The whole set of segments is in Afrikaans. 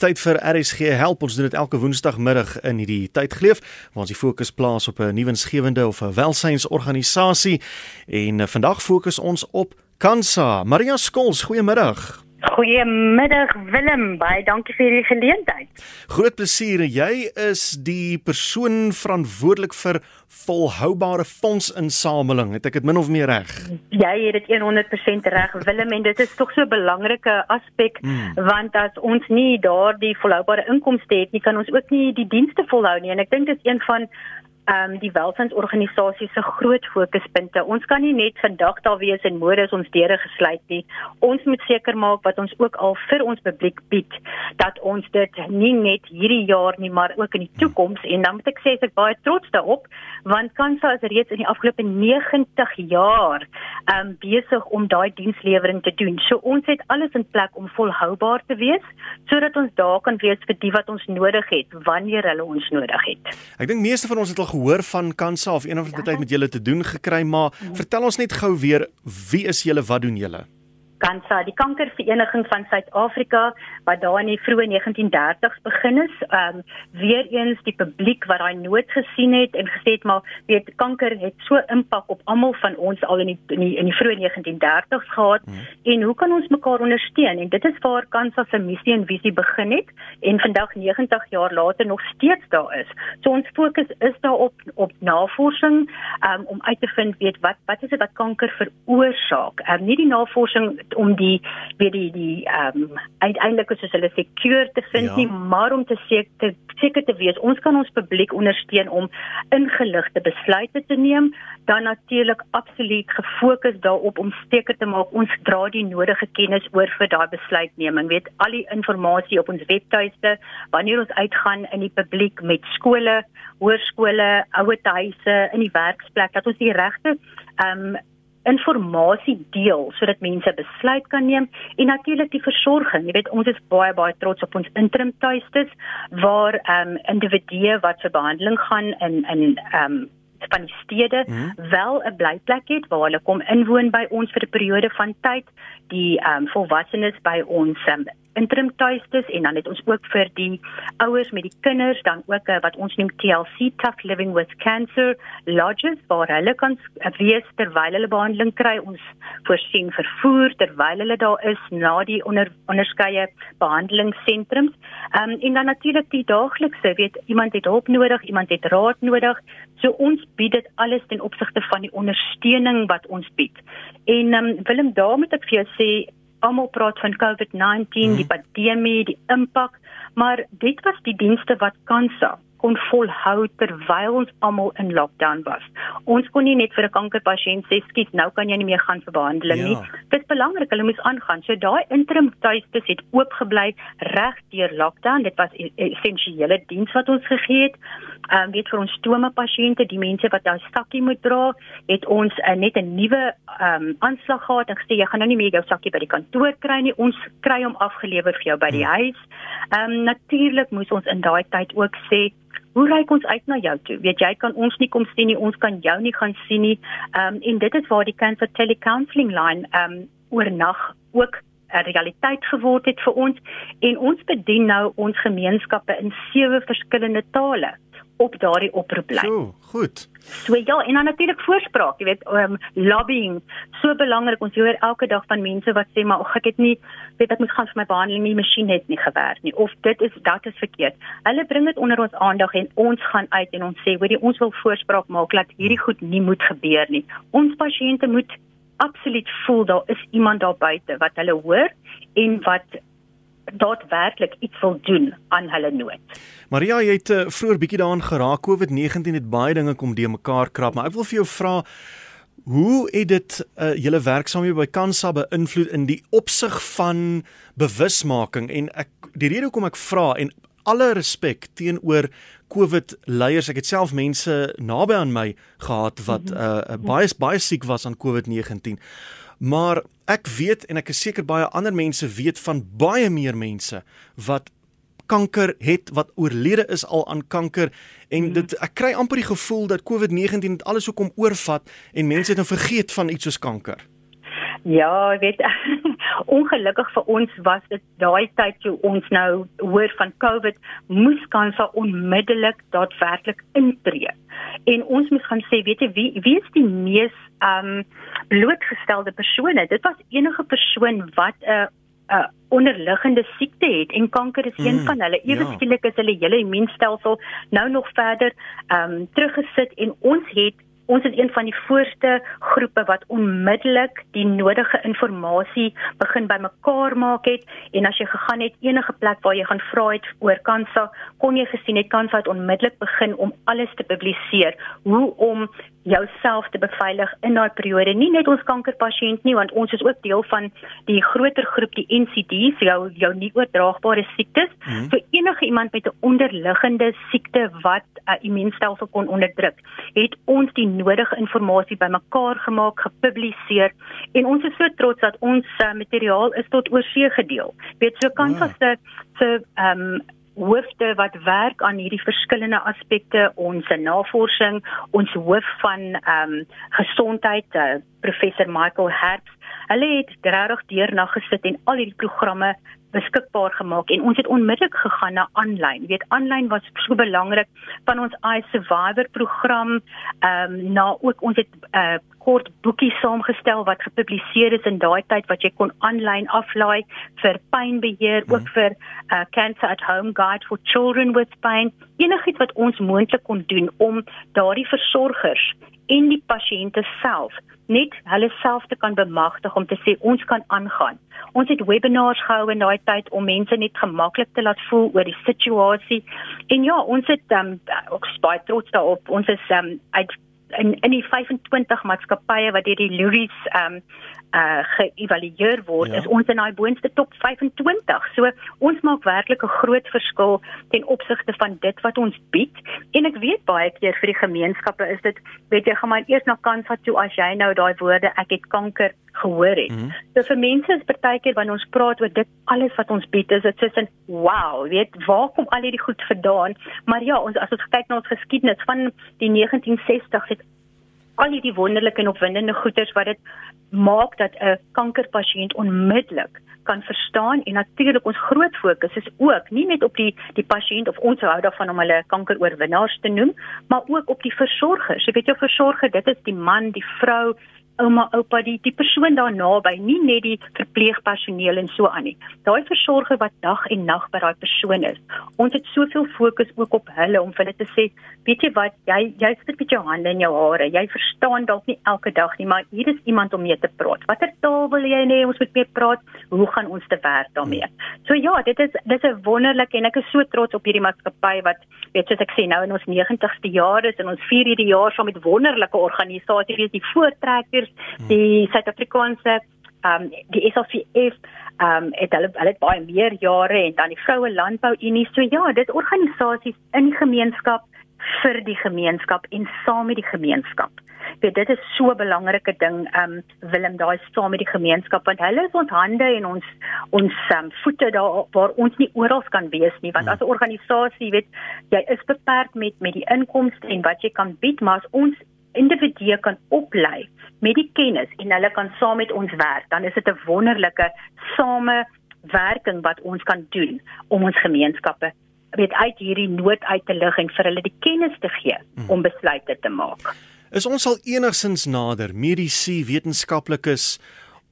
Tyd vir RSG help ons doen dit elke woensdagmiddag in hierdie tydgleef waar ons die fokus plaas op 'n nuwensgewende of 'n welsynsorganisasie en uh, vandag fokus ons op Kansa. Maria Skols, goeiemiddag. Goeiemiddag Willem, baie dankie vir die geleentheid. Groot plesier. Jy is die persoon verantwoordelik vir volhoubare fondsinsameling. Het ek dit min of meer reg? Jy het dit 100% reg, Willem, en dit is tog so 'n belangrike aspek hmm. want as ons nie daardie volhoubare inkomste het nie, kan ons ook nie die dienste volhou nie. En ek dink dit is een van ehm um, die welsynsorganisasie se groot fokuspunte. Ons kan nie net vandag daar wees en môre is ons deure gesluit nie. Ons moet seker maak wat ons ook al vir ons publiek bied dat ons dit nie net hierdie jaar nie, maar ook in die toekoms en dan moet ek sê ek baie trots daarop want Kansa is reeds in die afgelope 90 jaar um, besig om daai dienslewering te doen. So ons het alles in plek om volhoubaar te wees sodat ons daar kan wees vir die wat ons nodig het wanneer hulle ons nodig het. Ek dink meeste van ons het al gehoor van Kansa of een of ander tyd met julle te doen gekry, maar mm. vertel ons net gou weer wie is julle, wat doen julle? Kansa, die kankervereniging van Suid-Afrika wat daar in die vroeë 1930s begin is. Ehm um, weer eens die publiek wat daai nood gesien het en gesê het maar weet kanker het so impak op almal van ons al in die in die, die vroeë 1930s gehad hmm. en hoe kan ons mekaar ondersteun? En dit is waar Kansa se missie en visie begin het en vandag 90 jaar later nog steeds daar is. So ons fokus is daarop op navorsing um, om uit te vind weet wat wat is dit wat kanker veroorsaak? Ehm um, nie die navorsing om die weet die die ehm um, uiteindelik soos hulle sê kuur te vind ja. nie maar om te seker seker te wees ons kan ons publiek ondersteun om ingeligte besluite te neem dan natuurlik absoluut gefokus daarop om seker te maak ons dra die nodige kennis oor vir daai besluitneming weet al die inligting op ons webtuiste wanneer ons uitgaan in die publiek met skole hoërskole ouerhuise in die werksplek dat ons die regte ehm um, informasie deel sodat mense besluit kan neem en natuurlik die versorging. Jy weet ons is baie baie trots op ons interim tuistes waar ehm um, individue wat vir behandeling gaan in in ehm um, van die stede mm. wel 'n blyplek het waar hulle kom inwoon by ons vir 'n periode van tyd. Die ehm um, volwassenes by ons um, interim tuistes en dan het ons ook vir die ouers met die kinders dan ook uh, wat ons noem TLC Tough Living with Cancer lodges waar hulle kan wees terwyl hulle behandeling kry. Ons voorsien vervoer terwyl hulle daar is na die onder, onderskeie behandelingssentrums. Um, en dan natuurlik die daaglikse weet iemand het hulp nodig iemand het raad nodig. So ons bied dit alles ten opsigte van die ondersteuning wat ons bied. En um, Willem daar moet ek vir jou sê almal praat van COVID-19, hmm. die pandemie, die impak, maar dit was die dienste wat kansa kon volhou terwyl ons almal in lockdown was. Ons kon nie net vir 'n kankerpasiënt sê skiet, nou kan jy nie meer gaan vir behandeling ja. nie. Dit is belangrik, hulle moes aangaan. So daai interim tuistes het oopgebly reg deur lockdown. Dit was 'n essensiële diens wat ons gegee het ehm um, weet vir ons stome pasiënte, die mense wat daai sakkie moet dra, het ons uh, net 'n nuwe ehm um, aanslag gehad en gesê jy gaan nou nie meer jou sakkie by die kantoor kry nie. Ons kry hom afgelewer vir jou by die hmm. huis. Ehm um, natuurlik moes ons in daai tyd ook sê Hoe reik ons uit na jou toe? Weet jy kan ons nie kom sien nie, ons kan jou nie gaan sien nie. Ehm um, en dit is waar die cancer telecounseling line ehm um, oornag ook 'n realiteit geword het vir ons en ons bedien nou ons gemeenskappe in sewe verskillende tale op daardie oproeplyn. So, goed. So ja, en dan natuurlik voorspraak, jy weet, um, lobbying, so belangrik. Ons hoor elke dag van mense wat sê maar ek het nie weet ek moet gaan vir my behandeling, die masjien het nie gewerk nie of dit is dat is verkeerd. Hulle bring dit onder ons aandag en ons gaan uit en ons sê, hoorie, ons wil voorspraak maak dat hierdie goed nie moet gebeur nie. Ons pasiënte moet absoluut voel daar is iemand daar buite wat hulle hoor en wat daadwerklik iets wil doen aan hulle nood. Maria, jy het uh, vroeër bietjie daaraan geraak. COVID-19 het baie dinge kom de mekaar krap, maar ek wil vir jou vra hoe het dit uh, julle werksaamhede by Kansa beïnvloed in die opsig van bewusmaking en ek die rede hoekom ek vra en alle respek teenoor COVID leiers. Ek het self mense naby aan my gehad wat uh, baie baie siek was aan COVID-19. Maar ek weet en ek is seker baie ander mense weet van baie meer mense wat kanker het wat oorlede is al aan kanker en mhm. dit ek kry amper die gevoel dat COVID-19 dit alles hoekom oorvat en mense het nou vergeet van iets soos kanker. Ja, weet ongelukkig vir ons was dit daai tyd toe ons nou hoor van COVID moes kansa onmiddellik daadwerklik intree. En ons moet gaan sê, weet jy wie wie is die mees um blootgestelde persone? Dit was enige persoon wat 'n uh, 'n uh, onderliggende siekte het en kanker is een mm, van hulle. Ewe ja. is hulle hele immuunstelsel nou nog verder ehm um, teruggesit en ons het ons is een van die voorste groepe wat onmiddellik die nodige inligting begin bymekaar maak het. En as jy gegaan het enige plek waar jy gaan vra het oor kansa kon jy gesien het kansa het onmiddellik begin om alles te publiseer. Hoe om jouself te beveilig in daai periode nie net ons kankerpasiënt nie want ons is ook deel van die groter groep die NCDs jou jou nie oordraagbare siektes mm -hmm. vir enige iemand met 'n onderliggende siekte wat 'n uh, immuunstelsel kon onderdruk het ons die nodige inligting bymekaar gemaak gepubliseer en ons is so trots dat ons uh, materiaal is tot oorsee gedeel weet so kan vas wow. se ehm um, hoofde wat werk aan hierdie verskillende aspekte ons navorsing ons hoof van ehm um, gesondheid uh, professor Michael Herbst hulle het regtig deurna gesit en al hierdie programme beskikbaar gemaak en ons het onmiddellik gegaan na aanlyn. Weet aanlyn was so belangrik van ons i survivor program ehm um, na ook ons het uh, kort boekie saamgestel wat gepubliseer is in daai tyd wat jy kon aanlyn aflaai vir pynbeheer, mm. ook mhm. vir 'n uh, cancer at home guide for children with pain. Enigiets wat ons moontlik kon doen om daardie versorgers en die pasiënte self net hulle self te kan bemagtig om te sê ons kan aangaan. Ons het webinars gehou in daai tyd om mense net gemaklik te laat voel oor die situasie. En ja, ons het um, ook baie trots daarop. Ons is um, uit in in die 25 maatskappye wat deur die Luries um uh geëvalueer word, ja. is ons in daai boonste top 25. So ons maak werklik 'n groot verskil ten opsigte van dit wat ons bied. En ek weet baie keer vir die gemeenskappe is dit weet jy gaan maar eers na Kansa toe as jy nou daai woorde ek het kanker gehoor het. Mm -hmm. So vir mense is partykeer wanneer ons praat oor dit alles wat ons bied, is dit soos 'n wow, weet waar kom al hierdie goed vandaan? Maar ja, ons as ons kyk na ons geskiedenis van die 1960s het al hierdie wonderlike en opwindende goeders wat dit maak dat 'n kankerpasiënt onmiddellik kan verstaan en natuurlik ons groot fokus is ook nie net op die die pasiënt of ons hou daarvan om hulle kankeroorwinnaars te noem, maar ook op die versorgers. Jy weet jou versorger, dit is die man, die vrou, ouma, oupa, die die persoon daar naby, nie net die verpleegpersoneel en so aan nie. Daai versorger wat dag en nag by daai persoon is. Ons het soveel fokus ook op hulle om hulle te sê, weet jy wat, jy jy sit met jou hande in jou hare. Jy verstaan dalk nie elke dag nie, maar hier is iemand om mee te praat. Watter taal wil jy hê ons moet mee praat? Hoe gaan ons te werk daarmee? So ja, dit is dit is 'n wonderlike en ek is so trots op hierdie maatskappy wat weet soos ek sê nou in ons 90ste jaar is en ons vier hierdie jaar saam met wonderlike organisasies, weet die voortrekkers die Suid-Afrikaanse ehm um, die SAFF ehm um, het hulle hulle het baie meer jare en dan die Vroue Landbou Unie so ja, dit organisasies in die gemeenskap vir die gemeenskap en saam met die gemeenskap. Dit dit is so 'n belangrike ding ehm um, Willem daai saam met die gemeenskap want hulle is ons hande en ons ons um, voete daar waar ons nie oral kan wees nie want hmm. as 'n organisasie weet jy is beperk met met die inkomste en wat jy kan bied maar as ons individue kan oplei met die kennis en hulle kan saam met ons werk, dan is dit 'n wonderlike samewerking wat ons kan doen om ons gemeenskappe weet uit hierdie nood uit te lig en vir hulle die kennis te gee hmm. om besluite te maak. Is ons al enigsins nader medisy wetenskaplikes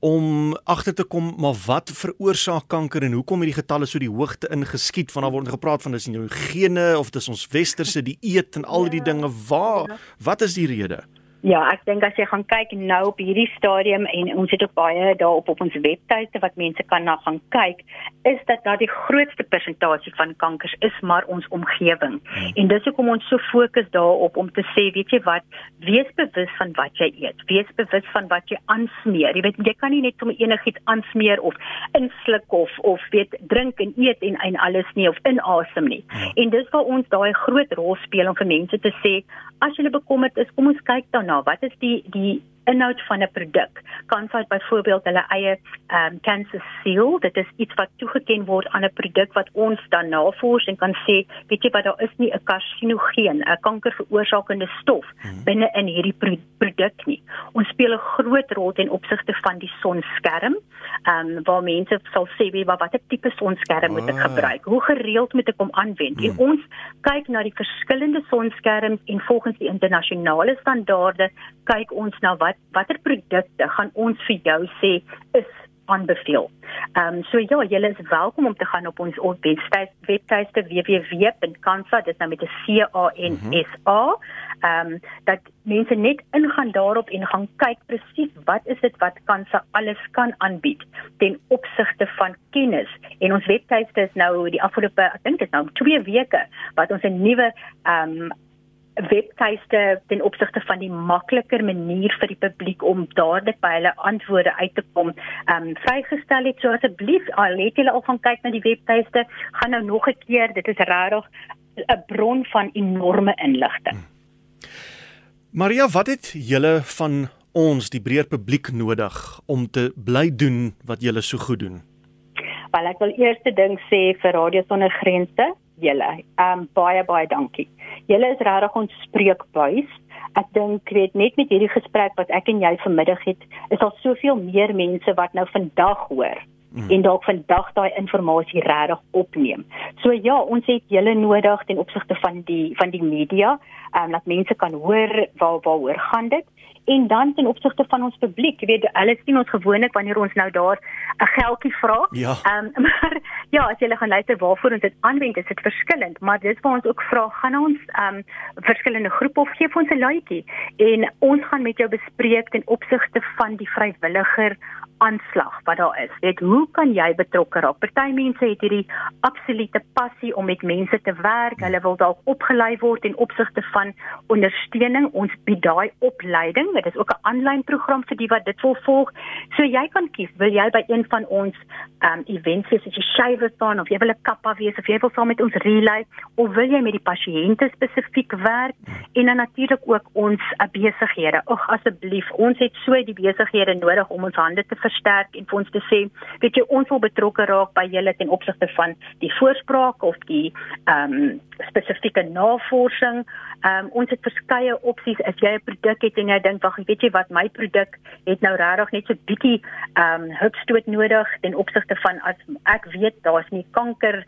om agter te kom maar wat veroorsaak kanker en hoekom hierdie getalle so die hoogte ingeskiet van daar word gepraat van dis in jou gene of dis ons westerse dieet en al die ja. dinge waar ja. wat is die rede? Ja, ek dink as jy gaan kyk nou op hierdie stadium en ons het ook baie daarop op ons webtuiste wat mense kan na gaan kyk, is dat daar die grootste persentasie van kankers is maar ons omgewing. Hmm. En dis hoekom ons so fokus daarop om te sê, weet jy wat, wees bewus van wat jy eet. Wees bewus van wat jy aansmeer. Jy weet jy kan nie net sommer enigiets aansmeer of insluk of of weet drink en eet en en alles nie of inasem nie. Hmm. En dis waar ons daai groot rol speel om vir mense te sê, as jy bekommerd is, kom ons kyk dan na wat is die die inhoud van 'n produk. Kansa het byvoorbeeld hulle eie ehm um, cancer seal. Dit is iets wat toegeken word aan 'n produk wat ons dan navors en kan sê, weet jy wat daar is nie 'n karsinogeen, 'n kankerveroorsakende stof hmm. binne in hierdie pro produk nie. Ons speel 'n groot rol ten opsigte van die sonskerm. Ehm um, waar mense sal sê, "Wie wat watter tipe sonskerm moet ek ah. gebruik? Hoe gereeld moet ek hom aanwend?" Hmm. En ons kyk na die verskillende sonskerms en volgens die internasionale standaarde kyk ons na wat watter produkte gaan ons vir jou sê is aanbeveel. Ehm um, so ja, julle is welkom om te gaan op ons webwerf webtuiste www.kansa dit nou met 'n C A N S A. Ehm um, dat mense net ingaan daarop en gaan kyk presies wat is dit wat Kansa alles kan aanbied ten opsigte van kennis. En ons webtuiste is nou die afgelope ek dink dit nou 2 weke wat ons 'n nuwe ehm um, webtuiste ten opsigte van die makliker manier vir die publiek om dadelik by hulle antwoorde uit te kom, um, vrygestel het. So asseblief, al het julle al gaan kyk na die webtuiste, gaan nou nog 'n keer. Dit is regtig 'n bron van enorme inligting. Maria, wat het julle van ons, die breër publiek nodig om te bly doen wat julle so goed doen? Wel, ek wil eers te ding sê vir Radio Sonder Grense, julle. Ehm um, baie baie dankie. Julle is regtig ons spreekbuis. Ek dink weet net met hierdie gesprek wat ek en jy vanmiddag het, is daar soveel meer mense wat nou vandag hoor mm. en dalk vandag daai inligting regtig opneem. So ja, ons het julle nodig ten opsigte van die van die media, ehm um, dat mense kan hoor waar waaroor gaan dit en dan ten opsigte van ons publiek, weet jy, hulle sien ons gewoonlik wanneer ons nou daar 'n geldjie vra. Ja. Ehm um, maar ja, as jy gaan luister waarvoor ons dit aanwend, is dit verskillend, maar dis waar ons ook vra, gaan ons ehm um, verskillende groepe of gee ons 'n luitjie en ons gaan met jou bespreek ten opsigte van die vrywilliger aanslag wat daar is. Weet hoe kan jy betrokke raak? Party mense het hierdie absolute passie om met mense te werk. Hulle wil dalk opgelei word in opsigte van ondersteuning. Ons bied daai opleiding. Dit is ook 'n aanlyn program vir die wat dit wil volg. So jy kan kies, wil jy by een van ons um events wees, as jy shaver staan of jy wil 'n kappa wees of jy wil saam met ons relay of wil jy met die pasiënte spesifiek werk en dan natuurlik ook ons uh, besighede. Ag asseblief, ons het so die besighede nodig om ons hande te versterk en vir ons te sê, weet jy, ons wil betrokke raak by julle ten opsigte van die voorspraak of die ehm um, spesifieke navorsing. Ehm um, ons het verskeie opsies as jy 'n produk het en jy dink, wag, weet jy wat, my produk het nou regtig net so bietjie ehm um, hupstoot nodig ten opsigte van as ek weet daar's nie kanker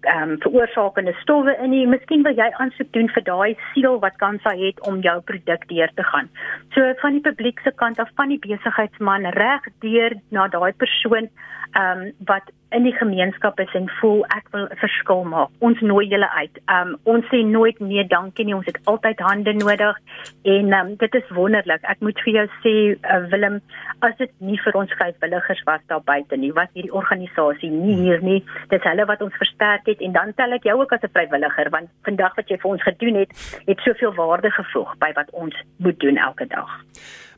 ehm um, veroorsakende stowwe in nie. Miskien wil jy aansoek doen vir daai siel wat Kansa het om jou produk deur te gaan. So van die publiek se kant af van die besigheidsman reg deur na daai persoon ehm um, wat in die gemeenskap is en voel ek wil 'n verskil maak. Ons nooi julle uit. Um ons sê nooit nee dankie nie. Ons het altyd hande nodig en um dit is wonderlik. Ek moet vir jou sê uh, Willem, as dit nie vir ons vrywilligers was daar buite nie, was hierdie organisasie nie hier nie. Dit is hulle wat ons versterk het en dan tel ek jou ook as 'n vrywilliger want vandag wat jy vir ons gedoen het, het soveel waarde gevoeg by wat ons moet doen elke dag.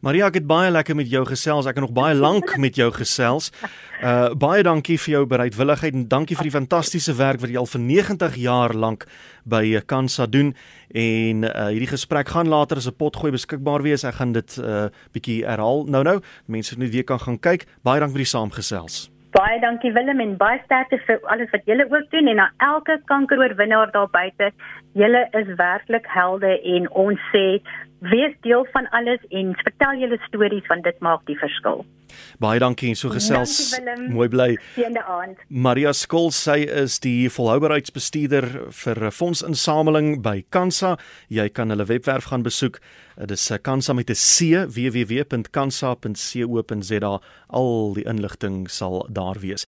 Maria, ek het baie lekker met jou gesels. Ek het nog baie lank met jou gesels. Uh baie dankie vir jou bereidwilligheid en dankie vir die fantastiese werk wat jy al vir 90 jaar lank by Kansa doen. En uh hierdie gesprek gaan later as 'n potgooi beskikbaar wees. Ek gaan dit uh bietjie herhaal nou-nou. Mense net weer kan gaan kyk. Baie dankie vir die saamgesels. Baie dankie Willem en baie sterkte vir alles wat julle ook doen en aan elke kankeroorwinnaar daar buite. Julle is werklik helde en ons sê wees deel van alles en vertel julle stories want dit maak die verskil. Baie dankie en so gesels. Dankie, Mooi bly. Seënde aand. Maria Skol sy is die volhoubaarheidsbestuurder vir fondsinsameling by Kansa. Jy kan hulle webwerf gaan besoek. Dit is Kansa met 'n C www.kansa.co.za. Al die inligting sal daar wees.